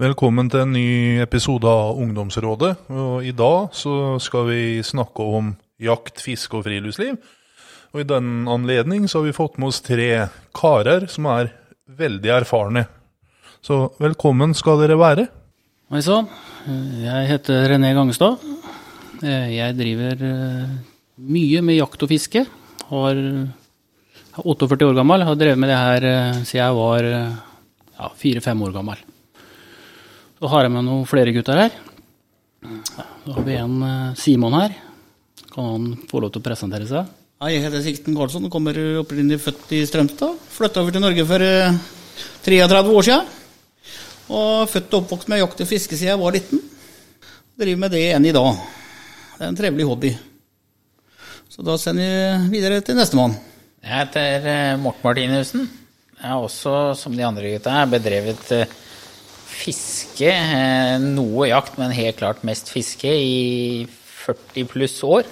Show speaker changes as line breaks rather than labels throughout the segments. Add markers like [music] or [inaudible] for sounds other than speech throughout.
Velkommen til en ny episode av Ungdomsrådet. Og I dag så skal vi snakke om jakt, fiske og friluftsliv. Og I den anledning så har vi fått med oss tre karer som er veldig erfarne. Så velkommen skal dere være.
Hei sann. Jeg heter René Gangstad. Jeg driver eh, mye med jakt og fiske. Har er 48 år gammel. Har drevet med det her eh, siden jeg var eh, ja, 4-5 år gammel. Så har jeg med noen flere gutter her. Så har vi en Simon her. Kan han få lov til å presentere seg?
Hei, jeg heter Sikten Karlsson og kommer opprinnelig født i Strømstad. Flytta over til Norge for 33 år siden. Og født og oppvokst med jakt og fiske siden jeg var liten. Driver med det enn i dag. Det er en trivelig hobby. Så da sender vi videre til nestemann.
Jeg heter eh, Morten Martinussen. Jeg har også, som de andre gutta bedrevet eh, fiske. Eh, noe jakt, men helt klart mest fiske i 40 pluss år.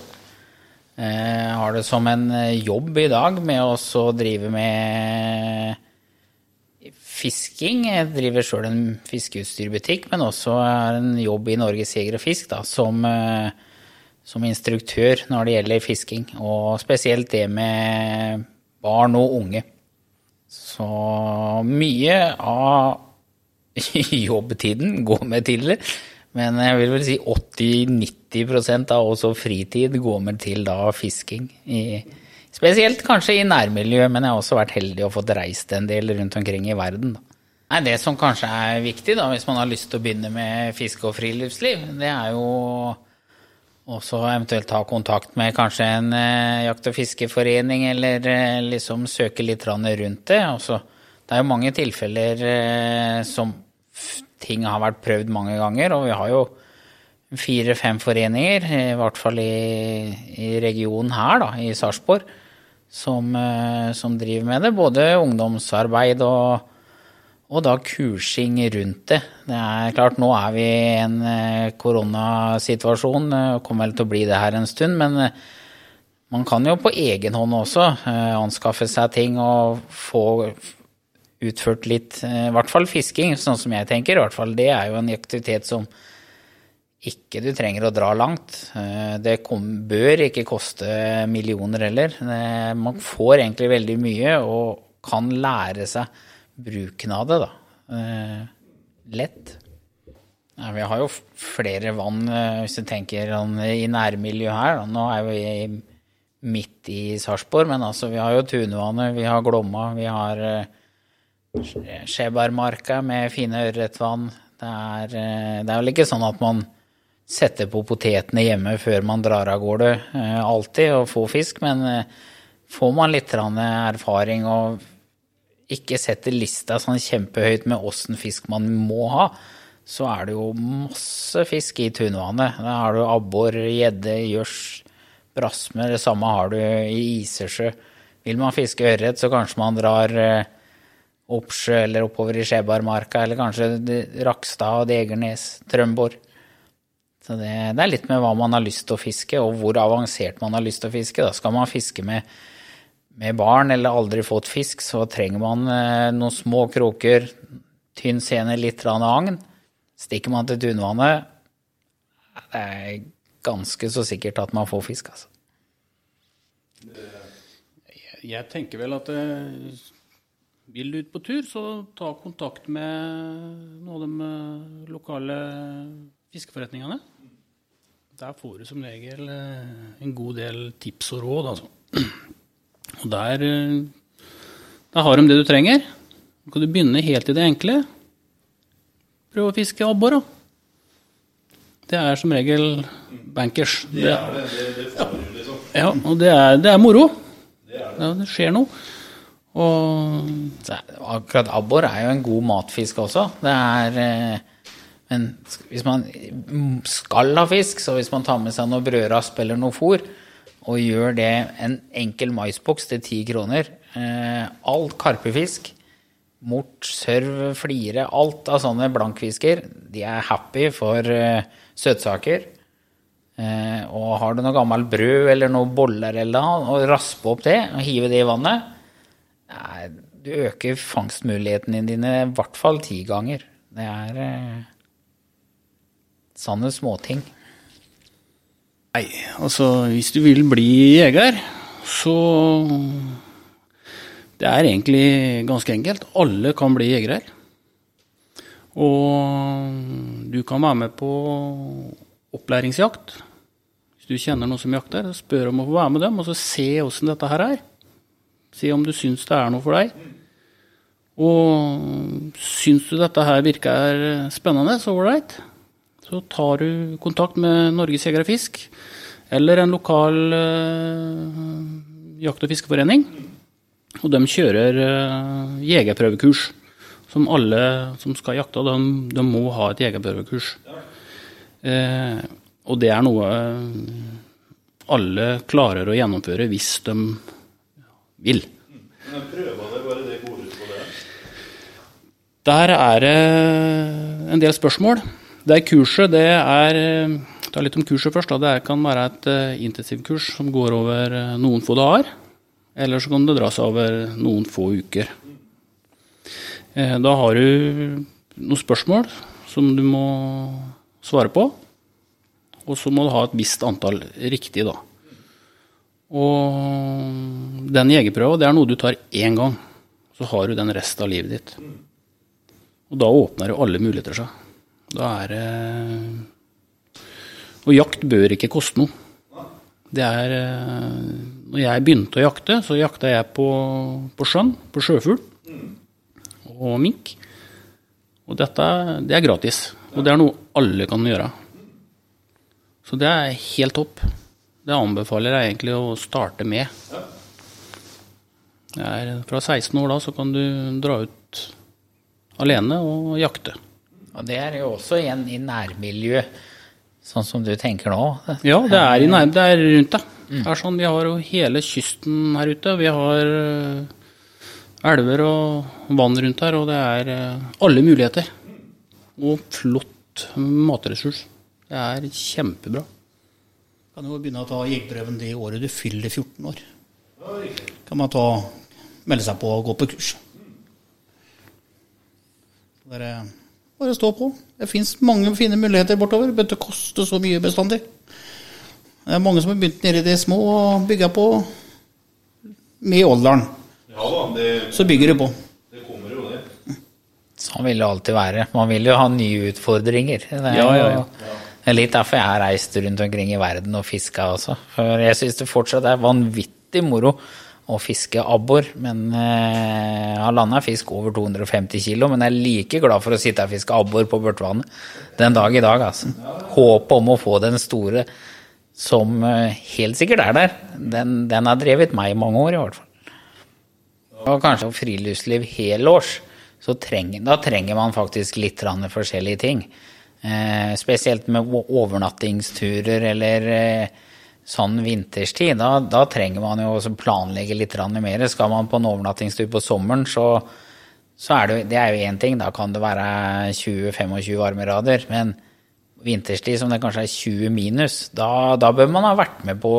Jeg har det som en jobb i dag med å drive med fisking. Jeg driver sjøl en fiskeutstyrbutikk, men også er en jobb i Norges Jeger og Fisk da, som, som, instruktør når det gjelder fisking. Og spesielt det med barn og unge. Så mye av jobbtiden går med til det. Men jeg vil vel si 80-90% av også fritid går med til da fisking. i Spesielt kanskje i nærmiljøet, men jeg har også vært heldig og fått reist en del rundt omkring i verden. Da. Nei, det som kanskje er viktig da, hvis man har lyst til å begynne med fiske og friluftsliv, det er jo også eventuelt ta kontakt med kanskje en eh, jakt- og fiskeforening, eller eh, liksom søke litt rundt det. Også, det er jo mange tilfeller eh, som ting har vært prøvd mange ganger, og vi har jo fire-fem foreninger, i hvert fall i, i regionen her, da, i Sarpsborg, som, eh, som, driver med det. Både ungdomsarbeid og, og, da kursing rundt det. Det er klart, nå er vi i en eh, koronasituasjon, og kommer vel til å bli det her en stund. Men eh, man kan jo på egen hånd også anskaffe seg ting og få utført litt, i hvert fall fisking, sånn som jeg tenker. i hvert fall Det er jo en aktivitet som ikke du trenger å dra langt. Eh, det kom, bør ikke koste millioner heller. Eh, man får egentlig veldig mye og kan lære seg bruken av det, da. Eh, lett. Ja, vi har jo flere vann, hvis du tenker sånn, i nærmiljøet her. Nå er vi midt i Sarpsborg, men altså, vi har jo Tunvannet, vi har Glomma, vi har Skjebergmarka med fine ørretvann. Det er, det er vel ikke sånn at man setter på potetene hjemme før man drar av gårde eh, alltid og får fisk, men eh, får man litt erfaring og ikke setter lista sånn kjempehøyt med åssen fisk man må ha, så er det jo masse fisk i tunvannet. Da har du abbor, gjedde, gjørs, brasme. Det samme har du i Isersjø. Vil man fiske ørret, så kanskje man drar eh, oppsjø eller oppover i Skjebarmarka, eller kanskje Rakstad, Degernes, Trømborg. Så det, det, er litt med hva man har lyst til å fiske, og hvor avansert man har lyst til å fiske. Da skal man fiske med, med barn eller aldri fått fisk, så trenger man eh, noen små kroker, tynn sene, litt agn. Stikker man til tunvannet, det er ganske så sikkert at man får fisk, altså.
Jeg tenker vel at eh, vil du ut på tur, så ta kontakt med noen av de eh, lokale fiskeforretningene. Der får du som regel eh, en god del tips og råd, altså. Og der, eh, der har de det du trenger. Så kan du begynne helt i det enkle. Prøv å fiske abbor, da. Det er som regel bankers. Det, liksom. ja, og det er, det er moro. Ja, det skjer noe. Og
akkurat abbor er jo en god matfisk også. Det er eh, men hvis man skal ha fisk, så hvis man tar med seg noe brødrasp eller noe fôr, og gjør det en enkel maisboks til ti kroner Alt All karpefisk, mort, sørv, flire, alt av sånne blankfisker, de er happy for eh, søtsaker. Eh, og har du noe gammelt brød eller noe boller eller noe, og raspe opp det og hive det i vannet, du øker fangstmulighetene dine i hvert fall ti ganger. Det er eh, sanne småting.
Nei, altså hvis du vil bli jeger, så Det er egentlig ganske enkelt. Alle kan bli jegere. Og du kan være med på opplæringsjakt. Hvis du kjenner noen som jakter, spør om å få være med dem, og så se åssen dette her er. Se om du syns det er noe for deg. Og syns du dette her virker spennende, så ålreit, så tar du kontakt med Norges Jeger og Fisk eller en lokal eh, jakt- og fiskeforening. Og de kjører eh, jegerprøvekurs. Som alle som skal jakte, de, de må ha et jegerprøvekurs. Eh, og det er noe alle klarer å gjennomføre hvis de vil.
Men prøver det bare det går ut på det?
Der er det en del spørsmål. Det kurset, det er Ta litt om kurset først. Da. Det kan være et uh, intensivkurs som går over uh, noen få dager. Eller så kan det dra seg over noen få uker. Uh, da har du noen spørsmål som du må svare på. Og så må du ha et visst antall riktig, da. Og den jegerprøva, det er noe du tar én gang. Så har du den resten av livet ditt. Og da åpner jo alle muligheter seg. Da er det Og jakt bør ikke koste noe. Det er Når jeg begynte å jakte, så jakta jeg på, på sjøen, på sjøfugl og mink. Og dette det er gratis. Og det er noe alle kan gjøre. Så det er helt topp. Det anbefaler jeg egentlig å starte med. Er, fra 16 år da så kan du dra ut alene og jakte.
Og det er jo også igjen i nærmiljøet, sånn som du tenker nå.
Ja, det er, i nær, det er rundt deg. Det er sånn, vi har jo hele kysten her ute. Vi har eh, elver og vann rundt her, og det er eh, alle muligheter. Og flott matressurs. Det er kjempebra.
Kan jo begynne å ta jegerprøven det året du fyller 14 år. Kan man ta, melde seg på og gå på kurs. Det er bare stå på. Det fins mange fine muligheter bortover. Det bør ikke koste så mye bestandig. Det er mange som har begynt nede i det små og bygga på med alderen.
Ja da, det,
Så bygger du på.
det kommer jo det.
Sånn vil det alltid være. Man vil jo ha nye utfordringer. Det er,
Ja, ja, ja.
Litt derfor jeg har reist rundt omkring i verden og fiska også. For jeg syns det fortsatt er vanvittig moro å fiske abbor. Men eh, jeg har landa fisk over 250 kilo, men jeg er like glad for å sitte og fiske abbor på Børtvannet den dag i dag, altså. Håpet om å få den store som eh, helt sikkert er der, den, den har drevet meg i mange år, i hvert fall. Og kanskje friluftsliv helårs, så trenger, da trenger man faktisk litt forskjellige ting. Eh, spesielt med overnattingsturer eller eh, sånn vinterstid. Da, da trenger man jo også planlegge litt mer. Skal man på en overnattingstur på sommeren, så, så er det, det er jo én ting. Da kan det være 20-25 varmerader. Men vinterstid som det kanskje er 20 minus, da, da bør man ha vært med på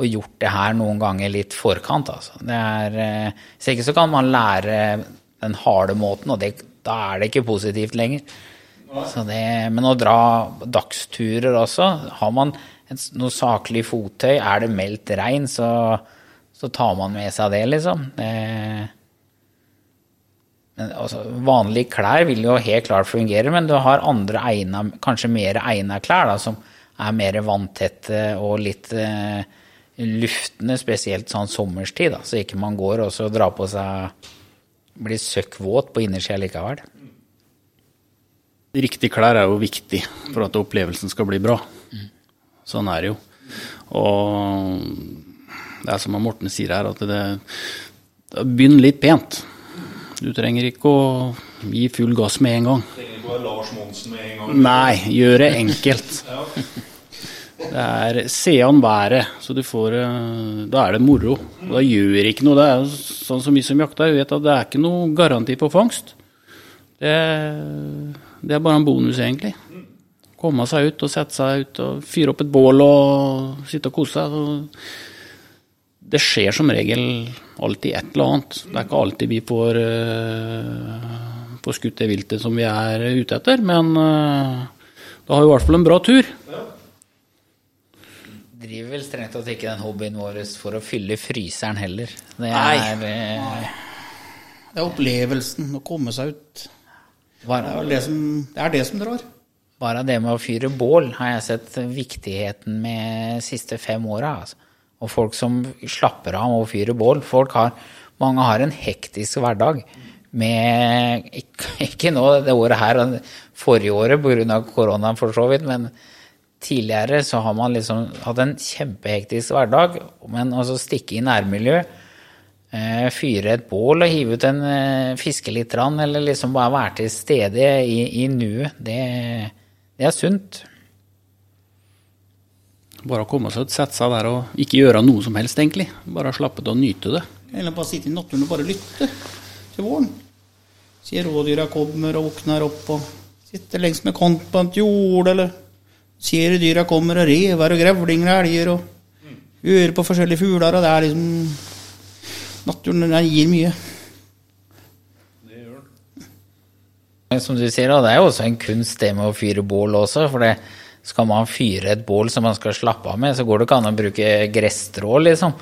og gjort det her noen ganger litt forkant. Altså. Det er, eh, hvis ikke så kan man lære den harde måten, og det, da er det ikke positivt lenger. Det, men å dra dagsturer også, har man et, noe saklig fottøy, er det meldt regn, så, så tar man med seg det, liksom. Det, men altså, vanlige klær vil jo helt klart fungere, men du har andre egna, kanskje mer egna klær, da, som er mer vanntette og litt eh, luftende, spesielt sånn sommerstid, da, så ikke man går og drar på seg blir søkkvåt på innersida likevel.
Riktig klær er jo viktig for at opplevelsen skal bli bra. Sånn er det jo. Og det er som Morten sier her, at det, det Begynn litt pent. Du trenger ikke å gi full gass med en gang.
Trenger ikke å være Lars Monsen med en gang.
Nei, gjør det enkelt. Det er se an været, så du får eh, Da er det moro. Og da gjør ikke noe. Det er sånn som vi som jakter, vet at det er ikke noe garanti på fangst. Det, det er bare en bonus, egentlig. Komme seg ut og sette seg ut og fyre opp et bål og sitte og kose seg. Det skjer som regel alltid et eller annet. Det er ikke alltid vi får, eh, får skutt det viltet som vi er ute etter. Men eh, da har vi i hvert fall en bra tur.
Driver vel strengt tatt ikke den hobbyen vår for å fylle fryseren heller. Det
Nei.
er eh,
Det er opplevelsen, å komme seg ut. Det er det som, det, er det som drar.
bare det med å fyre bål har jeg sett viktigheten med de siste fem åra. Altså. Og folk som slapper av med å fyre bål. Folk har, mange har en hektisk hverdag. Med ikke, ikke nå det året her, forrige året pga. koronaen for så vidt, men tidligere så har man liksom hatt en kjempehektisk hverdag. Men å stikke i nærmiljø, eh, fyre et bål og hive ut en eh, fiske litt, eller liksom bare være til stede i, i nuet, det, det er sunt.
Bare å komme seg ut, sette seg der og ikke gjøre noe som helst, egentlig. Bare slappe av og nyte det.
Eller bare sitte i naturen og bare lytte til våren. Se rådyra kommer og våkner opp og sitter lengst med kant på et jord, eller ser dyra kommer og rever og grevlinger og elger og hører på forskjellige fugler, og det er liksom Naturen den gir mye.
Som du sier, det er jo også en kunst det med å fyre bål også. For det, skal man fyre et bål som man skal slappe av med, så går det ikke an å bruke gresstrå, liksom.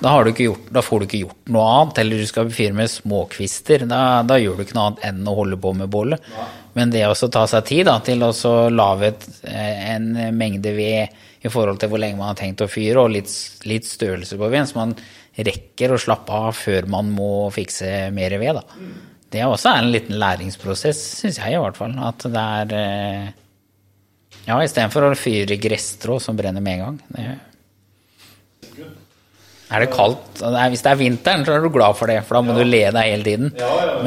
Da, gjort, da får du ikke gjort noe annet. Eller du skal fyre med småkvister. Da, da gjør du ikke noe annet enn å holde på med bålet. Men det å ta seg tid da, til å lage eh, en mengde ved i forhold til hvor lenge man har tenkt å fyre, og litt, litt størrelse på veden, så man rekker å slappe av før man må fikse mer ved. da. Det er også en liten læringsprosess, syns jeg i hvert fall. At det er eh, Ja, istedenfor å fyre gresstrå som brenner med en gang. Det, er det kaldt Hvis det er vinteren, så er du glad for det, for da må du le deg hele tiden.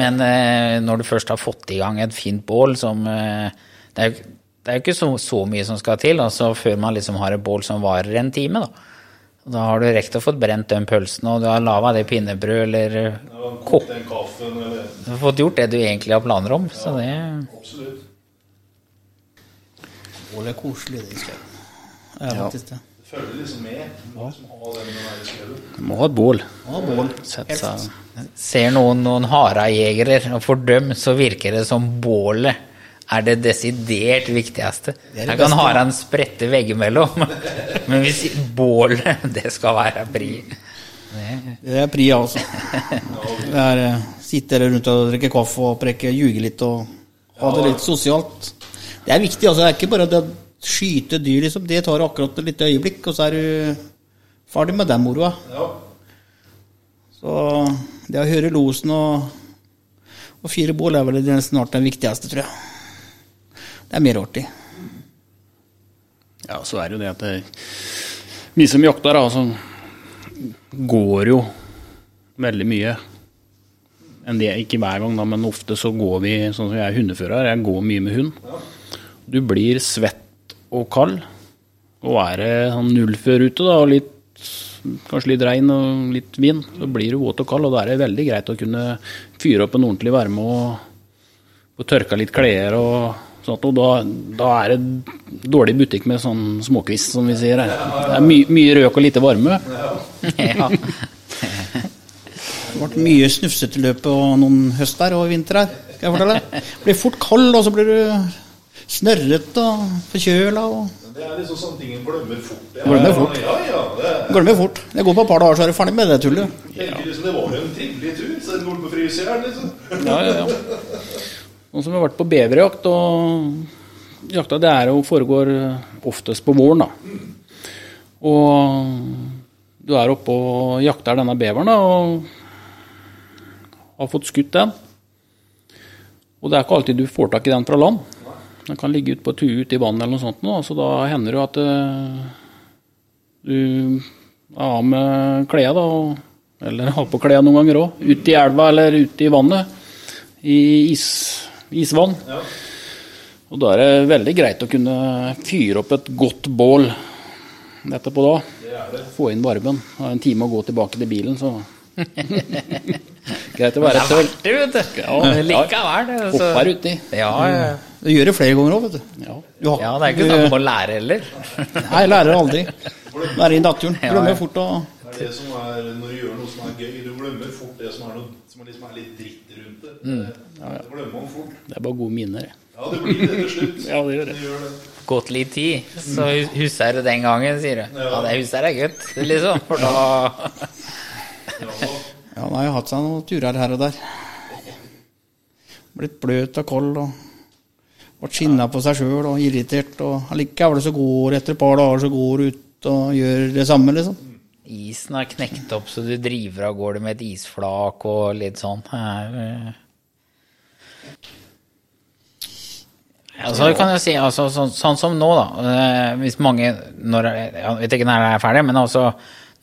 Men eh, når du først har fått i gang et fint bål som eh, Det er jo det er jo ikke så, så mye som skal til, altså før man liksom har et bål som varer en time. Da Da har du rekt å få brent den pølsen, og du har laga det pinnebrød eller kokt
Den kaffen, eller
du har fått gjort det du egentlig har planer om. Så det
Absolutt.
Bål er koselig, det. Skal. Det er faktisk det.
Det følger liksom med. Du må liksom ha du.
Du må ha et bål.
Ja, bål.
Ser noen noen harejegere, og for dem så virker det som bålet er det desidert viktigste.
jeg det
kan
ha
en sprette veggimellom, [laughs] men hvis bålet, det skal være pri. Det-
Det er pri altså. Det er eh, Sitte rundt og drikke kaffe og preke, ljuge litt og ha det litt sosialt. Det er viktig. altså Det er ikke bare det å skyte dyr, liksom. Det tar akkurat et lite øyeblikk, og så er du ferdig med den moroa.
Ja.
Så det å høre losen og, og fire bål er vel det snart den viktigste, tror jeg. Det er mer artig.
Ja, så er det jo det at det, vi som jakter, da, så går jo veldig mye. Del, ikke hver gang, da, men ofte så går vi, sånn som jeg er hundefører, jeg går mye med hund. Du blir svett og kald, og er det sånn nullfør ute, da, og litt, kanskje litt regn og litt vind, så blir du våt og kald, og da er det veldig greit å kunne fyre opp en ordentlig varme og, og tørke litt klær og sånt, og da, da er det dårlig butikk med sånn småkvist, som vi sier her. Det er my, mye røk og lite varme. [laughs]
Ja.
Det ble mye snufsete løp og noen høst der og vinter her. Skal jeg fortelle. Blir fort kald, og så blir du snørret og forkjøla. og
Det er liksom sånne ting en glemmer fort. Det
Glemmer fort.
Ja, ja. Det
Glemmer fort. Det går på et par dager, så er du ferdig med det tullet.
tenker liksom det var jo en trivelig tur, så det går på fryseren, liksom.
Ja, ja, ja. [laughs] Noen som har vært på beverjakt, og jakta det er jo foregår oftest på våren, da. Og du er oppe og jakter denne beveren, da, og har fått skutt den. Og det er ikke alltid du får tak i den fra land. Den kan ligge ute på tue ute i vannet eller noe sånt, nå, så da hender det at eh, du er av med klærne, da, eller har på klærne noen ganger òg, ute i elva eller ute i vannet i is, isvann. Og da er det veldig greit å kunne fyre opp et godt bål etterpå da. Få inn varmen. Ha en time å gå tilbake til bilen, så [laughs] Greit å
Det
være
er verdt det, vet du.
Ja,
Men Likevel. Så... altså.
Hopper uti.
Ja, ja.
Du gjør det flere ganger òg, vet du.
Ja.
Du har-
ja, det er ikke
du-
snakk om å lære heller.
Nei, jeg lærer aldri. [laughs] Være i naturen.
Ja,
Glemmer fort å
Det er det som er når du gjør noe som er gøy. Du glemmer fort det som er, noe, som liksom er litt dritt rundt det. Det glemmer man fort.
Det er bare gode minner.
Ja, det blir det til slutt. [laughs]
Ja, det gjør det.
Det gjør det.
Gått litt tid, så husker du den gangen, sier du. Ja, det husker jeg godt, liksom. For da
Ja, [laughs]
Ja, han har jo hatt seg noen turer her og der. Blitt bløt og kold og ble skinna på seg sjøl og irritert. Og allikevel så går etter et par dager så går ut og gjør det samme, liksom.
Isen er knekt opp, så du driver av gårde med et isflak og litt sånn. Eh. Ja, så kan jeg si, altså, sånn, sånn som nå, da. eh, Hvis mange når, Jeg vet ikke når det er ferdig, men altså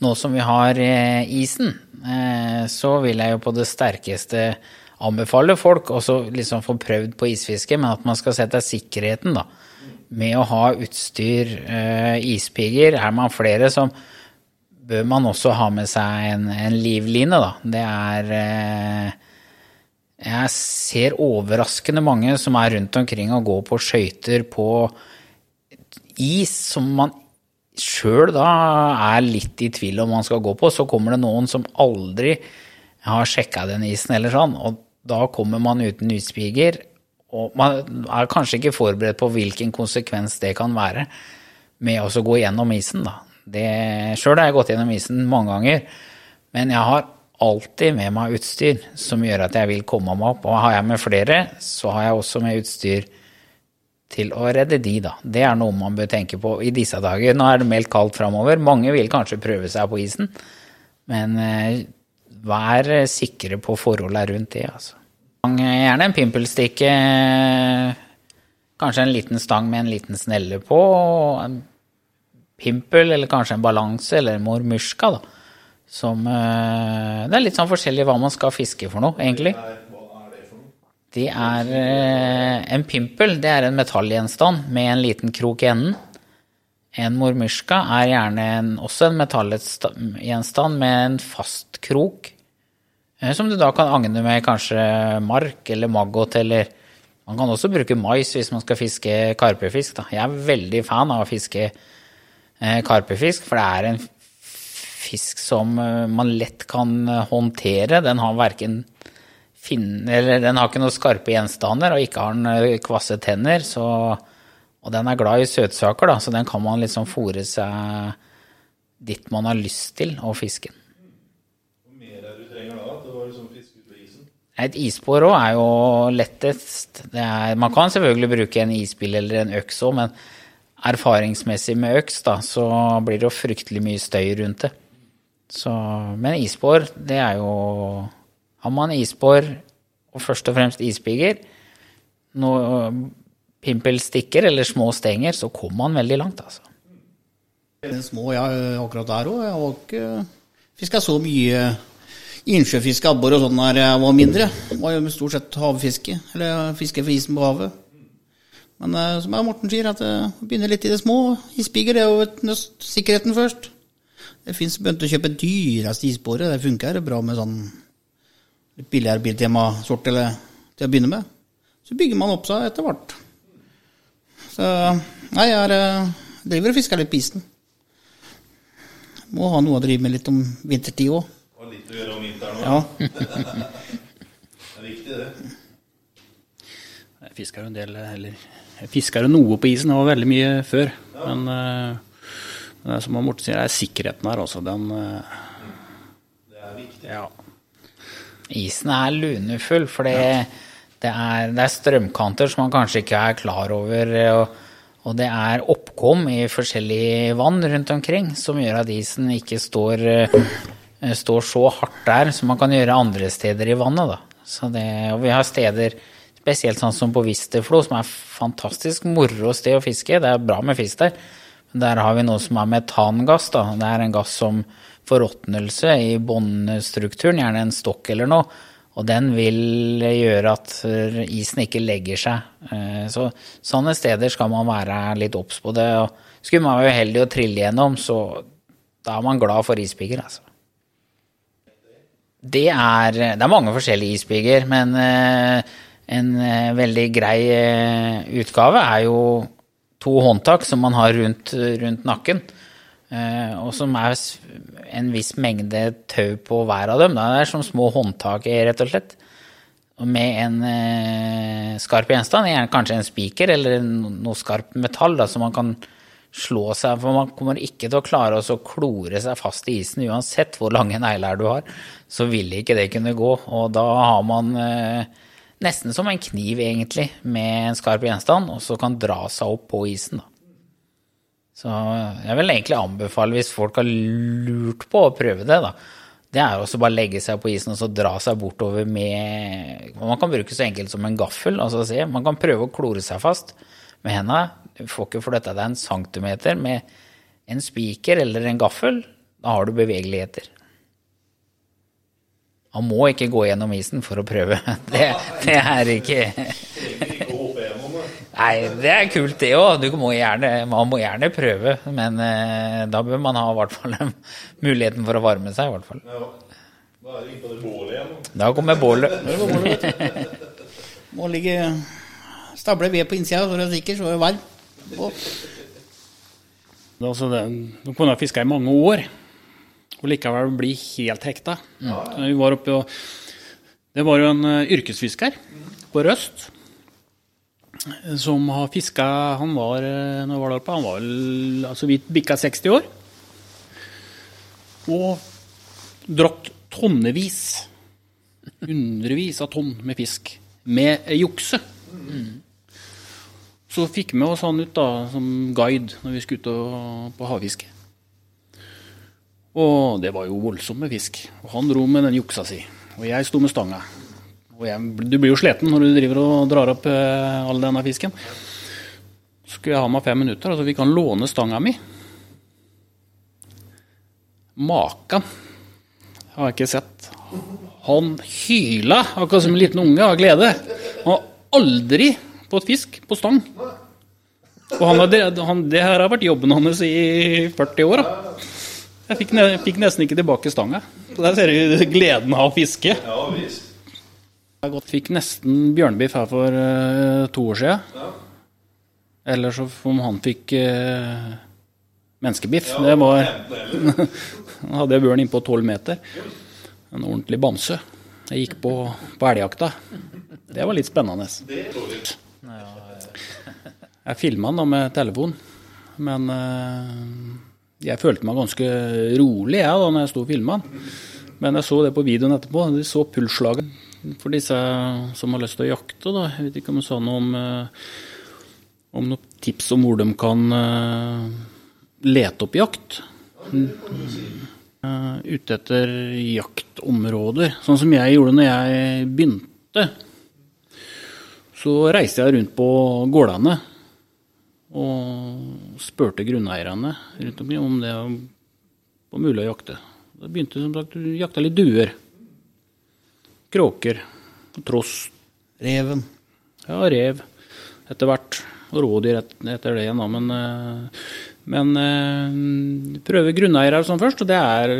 nå som vi har eh, isen, eh, så vil jeg jo på det sterkeste anbefale folk også liksom få prøvd på isfiske, men at man skal sette sikkerheten, da. Med å ha utstyr, ispiger. Er man flere, så bør man også ha med seg en, en livline, da. Det er eh, jeg ser overraskende mange som er rundt omkring og går på skøyter på is som man sjøl da er litt i tvil om man skal gå på. Så kommer det noen som aldri har sjekka den isen eller sånn, og da kommer man uten utspiger. Og man er kanskje ikke forberedt på hvilken konsekvens det kan være med å gå gjennom isen, da. Sjøl har jeg gått gjennom isen mange ganger, men jeg har alltid med meg utstyr som gjør at jeg vil komme meg opp. Og har jeg med flere, så har jeg også med utstyr til å redde de, da. Det er noe man bør tenke på i disse dager. Nå er det meldt kaldt framover. Mange vil kanskje prøve seg på isen, men eh, vær sikre på forholdene rundt det, altså. Gjerne en pimpelstikke, kanskje en liten stang med en liten snelle på, en pimpel eller kanskje en balanse eller mormyrska, da. Som eh, Det er litt sånn forskjellig hva man skal fiske for noe, egentlig. Det er eh, En pimpel det er en metallgjenstand med en liten krok i enden. En mormyrska er gjerne en, også en metallgjenstand med en fast krok. eh, Som du da kan agne med kanskje mark eller maggot eller Man kan også bruke mais hvis man skal fiske karpefisk. Da. Jeg er veldig fan av å fiske karpefisk, for det er en fisk som eh, man lett kan eh, håndtere. Den har verken fin- eller den har ikke noen skarpe gjenstander, og ikke har den eh, kvasse tenner. Så, og den er glad i søtsaker, da, så den kan man liksom fòre seg dit man har lyst til å fiske den.
Isen?
Et isbår òg er jo lettest. Det er, man kan selvfølgelig bruke en isbil eller en øks òg, men erfaringsmessig med øks, da, så blir det jo fryktelig mye støy rundt det. Så, men isbår, det er jo Har man isbår, og først og fremst ispigger, noe pimpelstikker eller små stenger, så kommer man veldig langt, altså.
Den små, ja, akkurat der òg. Jeg har ikke fiska så mye innsjøfiske, abbor og sånn der jeg var mindre. Det var jo stort sett havfiske, eller fiske for isen på havet. Men eh, som Morten sier, at det begynner litt i det små. Isbigger det er jo et, nøst- sikkerheten først. Det fins begynt å kjøpe dyreste isbåret. Det funker bra med sånn litt billigere Biltema-sort eller til å begynne med. Så bygger man opp seg etter hvert. Så nei, jeg er, eh, driver og fisker litt på isen. Må ha noe å drive med litt om vintertid òg.
Og litt å gjøre om vinteren
Ja. [laughs]
Det er viktig, det.
Jeg fisker jo en del, eller jeg fiska jo noe på isen, det var veldig mye før. Men, eh, det er som Morten sier, det er sikkerheten her også. Den eh,
Det er viktig.
Ja.
Isen er lunefull, for det, det, det er strømkanter som man kanskje ikke er klar over. Og, og det er oppkom i forskjellig vann rundt omkring som gjør at isen ikke står, eh, står så hardt der som man kan gjøre andre steder i vannet. Da. Det, og vi har steder, spesielt sånn som på Visterflo, som er fantastisk moro sted å fiske. Det er bra med fisk der. Der har vi noe som er metangass. Da. Det er en gass som forråtnelse i båndstrukturen, gjerne en stokk eller noe. Og den vil gjøre at eh, isen ikke legger seg. Eh, Så sånne steder skal man være litt obs på det. Og skulle man være uheldig å trille gjennom, så da er man glad for ispigger, altså. Det er, det er mange forskjellige ispigger, men eh, en eh, veldig grei eh, utgave er jo to håndtak som man har rundt, rundt nakken. eh, og som er en viss mengde tau på hver av dem. Det er som små håndtak, rett og slett. Med en skarp gjenstand, kanskje en spiker eller noe skarpt metall, da, så man kan slå seg For man kommer ikke til å klare å klore seg fast i isen uansett hvor lange negler du har. Så vil ikke det kunne gå. Og da har man eh, nesten som en kniv, egentlig, med en skarp gjenstand, og så kan dra seg opp på isen. da. Så jeg vil egentlig anbefale, hvis folk har lurt på å prøve det, da, det er også bare legge seg på isen og så dra seg bortover med Man kan bruke så enkelt som en gaffel. altså Man kan prøve å klore seg fast med henda. Du får ikke flytta deg en centimeter med en spiker eller en gaffel. Da har du bevegeligheter. Man må ikke gå gjennom isen for å prøve. [laughs] Det, det er ikke Nei, det er kult det òg. Man må gjerne prøve, men eh, da bør man ha i hvert fall muligheten for å varme seg. i hvert fall.
Da er det inn på det bålet igjen.
Da kommer bålet.
Må ligge stable ved på innsida, så det er sikker, så er det varm. Og
er altså det, de kunne ha fiska i mange år og likevel bli helt hekta. Vi var og, det var jo en eh, yrkesfisker på Røst som har fiska Han var eh, når var der oppe, han var vel altså vidt bikka 60 år. Og dratt tonnevis, hundrevis av tonn med fisk, med jukse. Så fikk vi oss han ut da, som guide når vi skulle ut på havfiske. Og det var jo voldsomt med fisk. Og han dro med den juksa si, og jeg sto med stanga. Og jeg, du blir jo sliten når du driver og drar opp eh, all denne fisken. Så skulle jeg ha meg fem minutter, og så fikk han låne stanga mi. Makan har jeg ikke sett. Han hyla akkurat som en liten unge av glede. Han har aldri fått fisk på stang. Og han han, det her har vært jobben hans i 40 år. Da. Jeg fikk, ne, fikk nesten ikke tilbake stanga. Så Der ser du gleden av å fiske.
Ja visst.
Jeg fikk nesten bjørnebiff her for uh, to år siden. Eller så om han fikk uh, menneskebiff. det var [laughs] Da hadde jeg bjørn innpå tolv meter. En ordentlig bamse. Jeg gikk på, på elgjakta. Det var litt spennende. Jeg filma den da med telefon, men eh, jeg følte meg ganske rolig jeg da når jeg sto og filma den. Men jeg så det på videoen etterpå. De så pulsslaget for disse som har lyst til å jakte. Da. Jeg vet ikke om du sa noe om, eh, om noen tips om hvor de kan eh, lete opp jakt. Eh, ute etter jaktområder. Sånn som jeg gjorde når jeg begynte. Så reiste jeg rundt på gårdene og spurte grunneierne rundt omkring om det var mulig å jakte. Da begynte som sagt å jakte litt duer. Kråker. Tross.
reven.
Ja, rev etter hvert. Og rådyr etter det igjen, da. Men, eh, men eh, prøve grunneiere sånn først, og det er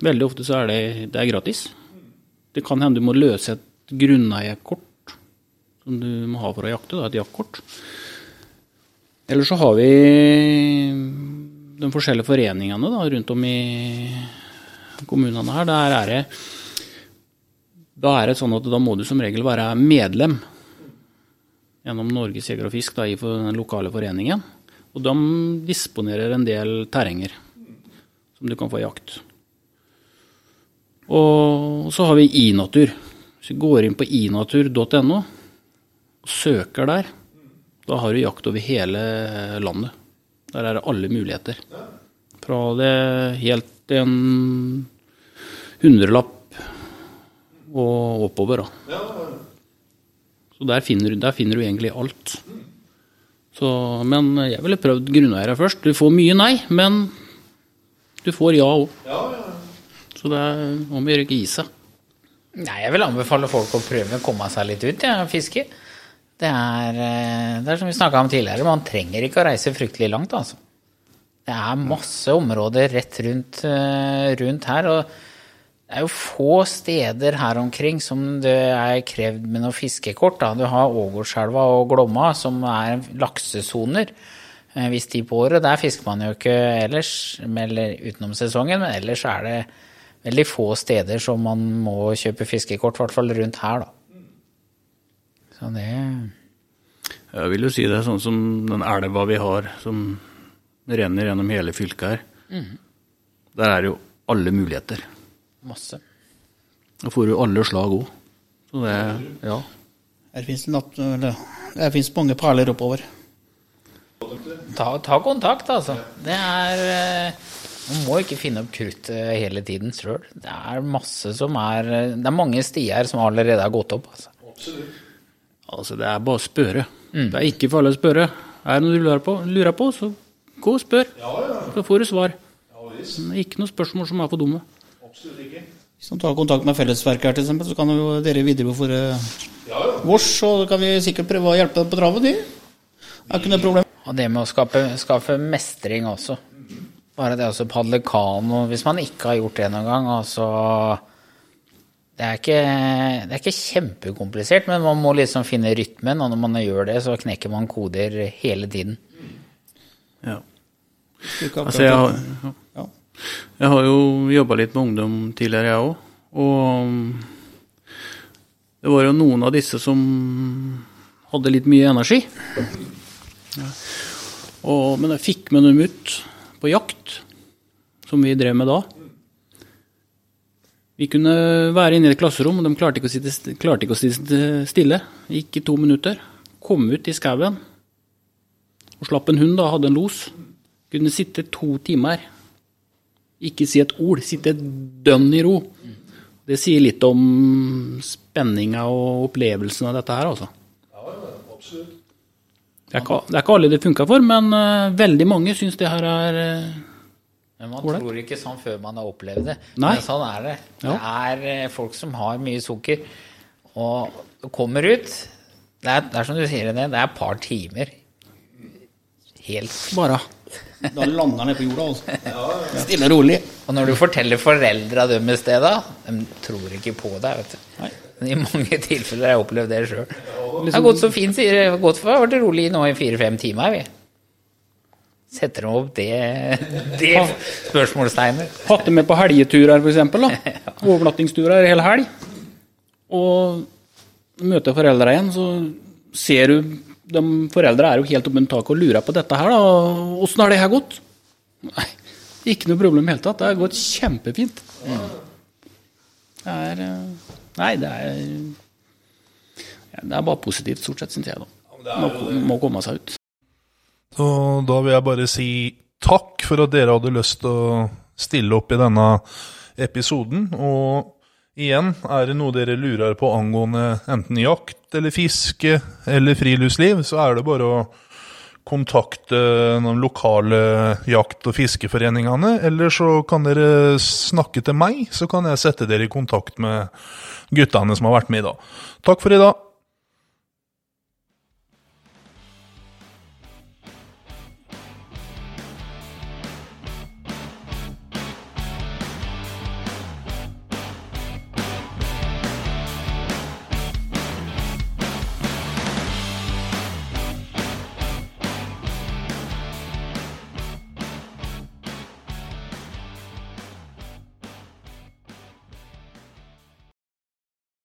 Veldig ofte så er det, det er gratis. Det kan hende du må løse et grunneierkort som du må ha for å jakte, da, et jaktkort. Eller så har vi de forskjellige foreningene da, rundt om i kommunene her. Der er det da er det sånn at da må du som regel være medlem gjennom Norges Jeger og Fisk da, i den lokale foreningen. Og de disponerer en del terrenger som du kan få i jakt. Og så har vi iNatur. Hvis vi går inn på inatur.no og søker der, da har du jakt over hele landet. Der er det alle muligheter. Fra det helt en hundrelapp og oppover. Da. Så der finner, du- der finner du egentlig alt. Så, men jeg ville prøvd grunneiere først. Du får mye nei, men du får ja òg. Så det er om å gjøre ikke gi seg.
Nei, jeg vil anbefale folk å prøve å komme seg litt ut ja, fiske. Det er, eh, det er som vi snakka om tidligere, man trenger ikke å reise fryktelig langt, altså. Det er masse områder rett rundt, eh, rundt her, og det er jo få steder her omkring som det er krevd med noe fiskekort. Da. Du har Ågårdselva og Glomma, som er laksesoner. Hvis de på året. Der fisker man jo ikke ellers, eller utenom sesongen, men ellers er det veldig få steder som man må kjøpe fiskekort, i hvert fall rundt her, da. Så det
Jeg vil jo si det, er sånn som den elva vi har som renner gjennom hele fylket her. Der er jo alle muligheter.
masse.
Da får du alle slag òg. Så det Ja.
Her fins det, mange perler oppover.
Ta, ta kontakt, altså. Det er eh, Man må ikke finne opp kruttet hele tiden sjøl. Det er masse som er eh, Det er mange stier som allerede har gått opp. altså.
Altså, det er bare å spørre. Det er ikke farlig å spørre. Er det noe du lurer på, lurer på så gå og spør. Så får du svar. Det ikke noe spørsmål som er for dumme. Absolutt ikke.
Hvis man tar kontakt med Fellesverket her, til eksempel, så kan jo dere videreføre vårs, og da kan vi sikkert prøve å hjelpe deg på traven. Det er ikke noe problem.
Og det med å skape, skaffe mestring også. Bare det å padle kano Hvis man ikke har gjort det noen gang, altså det er, ikke, det er ikke kjempekomplisert, men man må liksom finne rytmen, og når man gjør det, så knekker man koder hele tiden.
Ja. Altså, jeg har.
Ja.
jeg har jo jobba litt med ungdom tidligere, jeg òg. Og det var jo noen av disse som hadde litt mye energi. Ja. Og, men jeg fikk med dem ut på jakt, som vi drev med da. Vi kunne være inne i et klasserom, og de klarte ikke å sitte, klarte ikke å sitte stille. Gikk i to minutter. Kom ut i skauen og slapp en hund, da, hadde en los. Kunne sitte to timer. Ikke si et ord. Sitte dønn i ro. Det sier litt om spenninga og opplevelsen av dette her, altså. Det er, ikke, det er ikke alle det funka for, men eh, veldig mange syns det her er eh,
Men man
Hvordan?
tror ikke sånn før man har opplevd det.
Nei.
Men sånn er det.
Ja.
Det er eh, folk som har mye sukker, og kommer ut Det er, det er som du sier, det, det er et par timer. Helt
bare
Da lander han ned på jorda, altså. [laughs] Stille og rolig.
Og når du forteller foreldra dem det, da, de tror ikke på deg, vet du.
Nei.
Men I mange tilfeller har jeg opplevd det sjøl. Det har gått så fint, sier. Det har gått for, vært rolig nå i fire-fem timer, vi. Setter de opp det, [laughs] det spørsmålstegnet?
Hatt det med på helgeturer, f.eks. [laughs] Overnattingsturer hele helg. Og møter foreldra igjen, så ser du de Foreldra er jo helt oppunder taket og lurer på dette her. da. Åssen har det her gått? Nei, ikke noe problem i det hele tatt. Det har gått kjempefint. Det er eh, Nei, det er ja, Det er bare positivt, stort sett, syns jeg. da. Må, må komme seg ut.
Så da vil jeg bare si takk for at dere hadde lyst til å stille opp i denne episoden. Og igjen, er det noe dere lurer på angående enten jakt eller fiske eller friluftsliv, så er det bare å kontakte de lokale jakt- og fiskeforeningene, eller så kan dere snakke til meg, så kan jeg sette dere i kontakt med guttene som har vært med i dag. Takk for i dag.